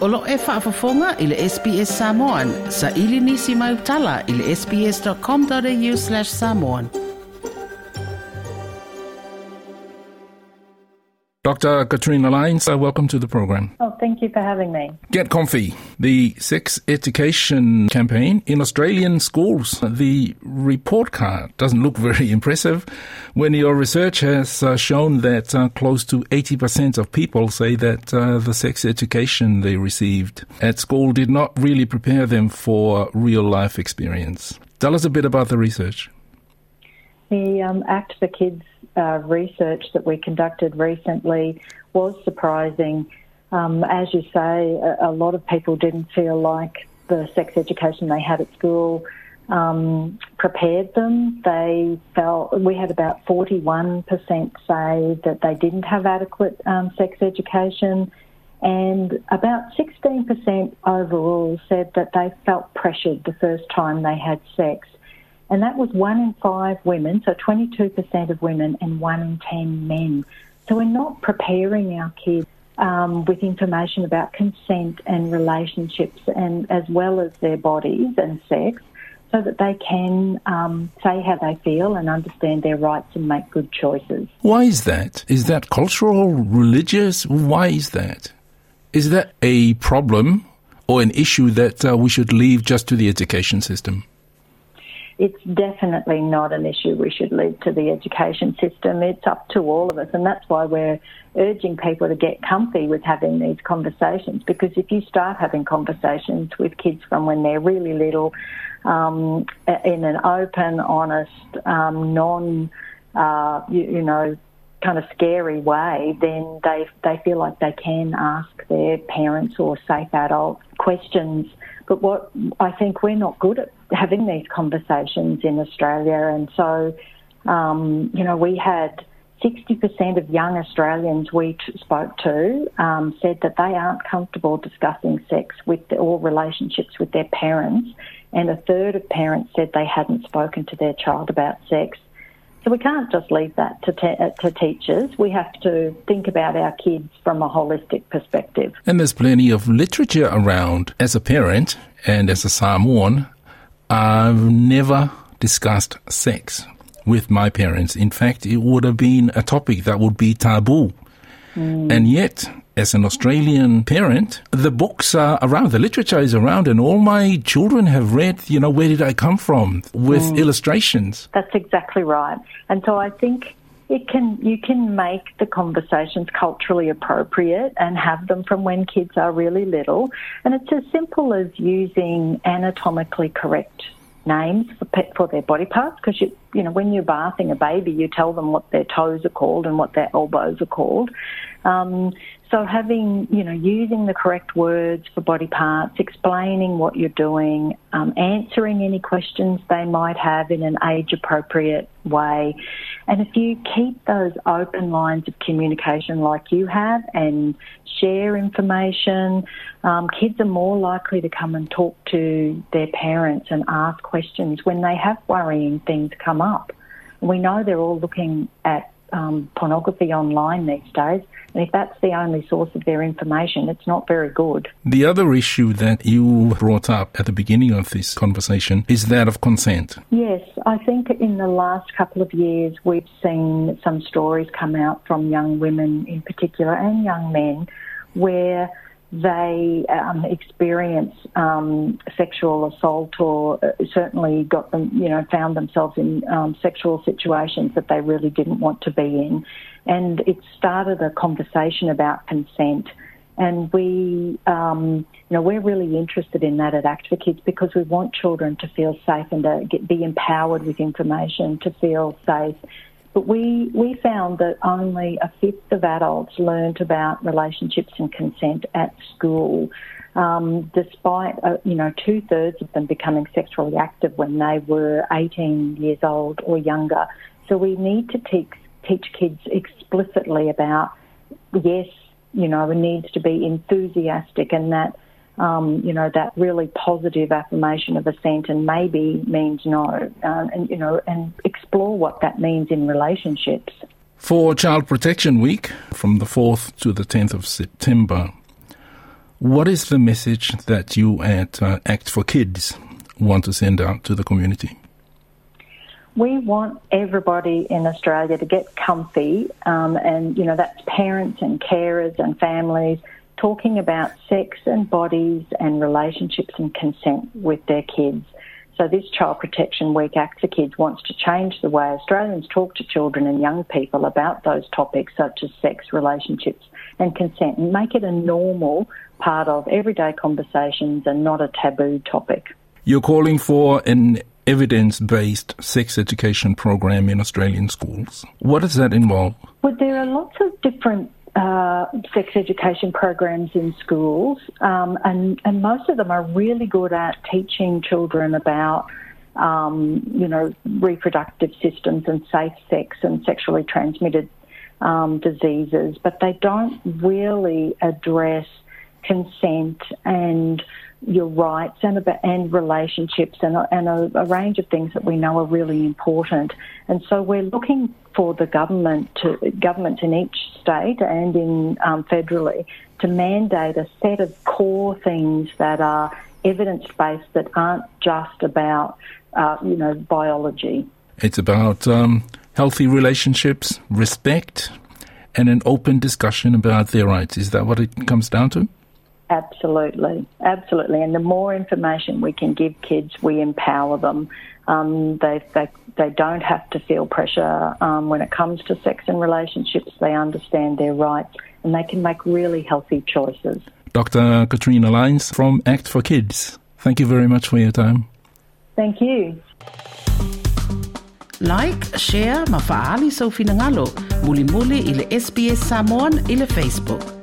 Olo e whaafafonga i le SBS Samoan. Sa ili nisi mai utala i le sbs.com.au slash samoan. Dr. Katrina Lines, uh, welcome to the program. Oh, thank you for having me. Get Comfy, the sex education campaign in Australian schools. The report card doesn't look very impressive when your research has uh, shown that uh, close to 80% of people say that uh, the sex education they received at school did not really prepare them for real life experience. Tell us a bit about the research. The um, Act for Kids uh, research that we conducted recently was surprising. Um, as you say, a, a, lot of people didn't feel like the sex education they had at school um, prepared them. They felt we had about 41% say that they didn't have adequate um, sex education, and about 16% overall said that they felt pressured the first time they had sex and that was one in five women, so 22% of women, and one in 10 men. So we're not preparing our kids um, with information about consent and relationships, and as well as their bodies and sex, so that they can um, say how they feel and understand their rights and make good choices. Why is that? Is that cultural, religious? Why is that? Is that a problem or an issue that uh, we should leave just to the education system? It's definitely not an issue we should leave to the education system. It's up to all of us, and that's why we're urging people to get comfy with having these conversations. Because if you start having conversations with kids from when they're really little, um, in an open, honest, um, non, uh, you, you know, kind of scary way, then they they feel like they can ask their parents or safe adult questions. But what I think we're not good at having these conversations in Australia. And so, um, you know, we had 60% of young Australians we spoke to um, said that they aren't comfortable discussing sex with the, or relationships with their parents, and a third of parents said they hadn't spoken to their child about sex. So we can't just leave that to, te- uh, to teachers. We have to think about our kids from a holistic perspective. And there's plenty of literature around. As a parent and as a Samoan, I've never discussed sex with my parents. In fact, it would have been a topic that would be taboo. Mm. And yet, as an Australian parent, the books are around, the literature is around, and all my children have read, you know, where did I come from with mm. illustrations. That's exactly right. And so I think it can you can make the conversations culturally appropriate and have them from when kids are really little and it's as simple as using anatomically correct names for, for their body parts because you you know when you're bathing a baby you tell them what their toes are called and what their elbows are called. Um, so having, you know, using the correct words for body parts, explaining what you're doing, um, answering any questions they might have in an age appropriate way. And if you keep those open lines of communication like you have and share information, um, kids are more likely to come and talk to their parents and ask questions when they have worrying things come up. We know they're all looking at um, pornography online these days. And if that's the only source of their information, it's not very good. The other issue that you brought up at the beginning of this conversation is that of consent. Yes, I think in the last couple of years we've seen some stories come out from young women in particular and young men where they um, experience um, sexual assault or uh, certainly got them, you know, found themselves in um, sexual situations that they really didn't want to be in. And it started a conversation about consent. And we, um, you know, we're really interested in that at Act for Kids because we want children to feel safe and to get, be empowered with information, to feel safe but we, we found that only a fifth of adults learned about relationships and consent at school, um, despite, uh, you know, two thirds of them becoming sexually active when they were 18 years old or younger. So we need to teach, teach kids explicitly about, yes, you know, it needs to be enthusiastic and that um, you know, that really positive affirmation of assent and maybe means no, uh, and, you know, and explore what that means in relationships. For Child Protection Week, from the 4th to the 10th of September, What is the message that you at uh, Act for Kids want to send out to the community? We want everybody in Australia to get comfy, um, and you know that's parents and carers and families talking about sex and bodies and relationships and consent with their kids. So this Child Protection Week Act for Kids wants to change the way Australians talk to children and young people about those topics such as sex, relationships and consent and make it a normal part of everyday conversations and not a taboo topic. You're calling for an evidence-based sex education program in Australian schools. What does that involve? Well, there are lots of different uh, sex education programs in schools, um, and, and most of them are really good at teaching children about, um, you know, reproductive systems and safe sex and sexually transmitted um, diseases, but they don't really address consent and your rights and and relationships and, and a, a, range of things that we know are really important. And so we're looking for the government to governments in each state and in um, federally to mandate a set of core things that are evidence based that aren't just about uh, you know biology. It's about um, healthy relationships, respect, and an open discussion about their rights. Is that what it comes down to? Absolutely, absolutely. And the more information we can give kids, we empower them. Um, they, they, they don't have to feel pressure um, when it comes to sex and relationships. They understand their rights and they can make really healthy choices. Dr. Katrina Lines from Act for Kids. Thank you very much for your time. Thank you. Like, share, mafaali sa so ufinangalo, muli muli ile SBS Samoan ile Facebook.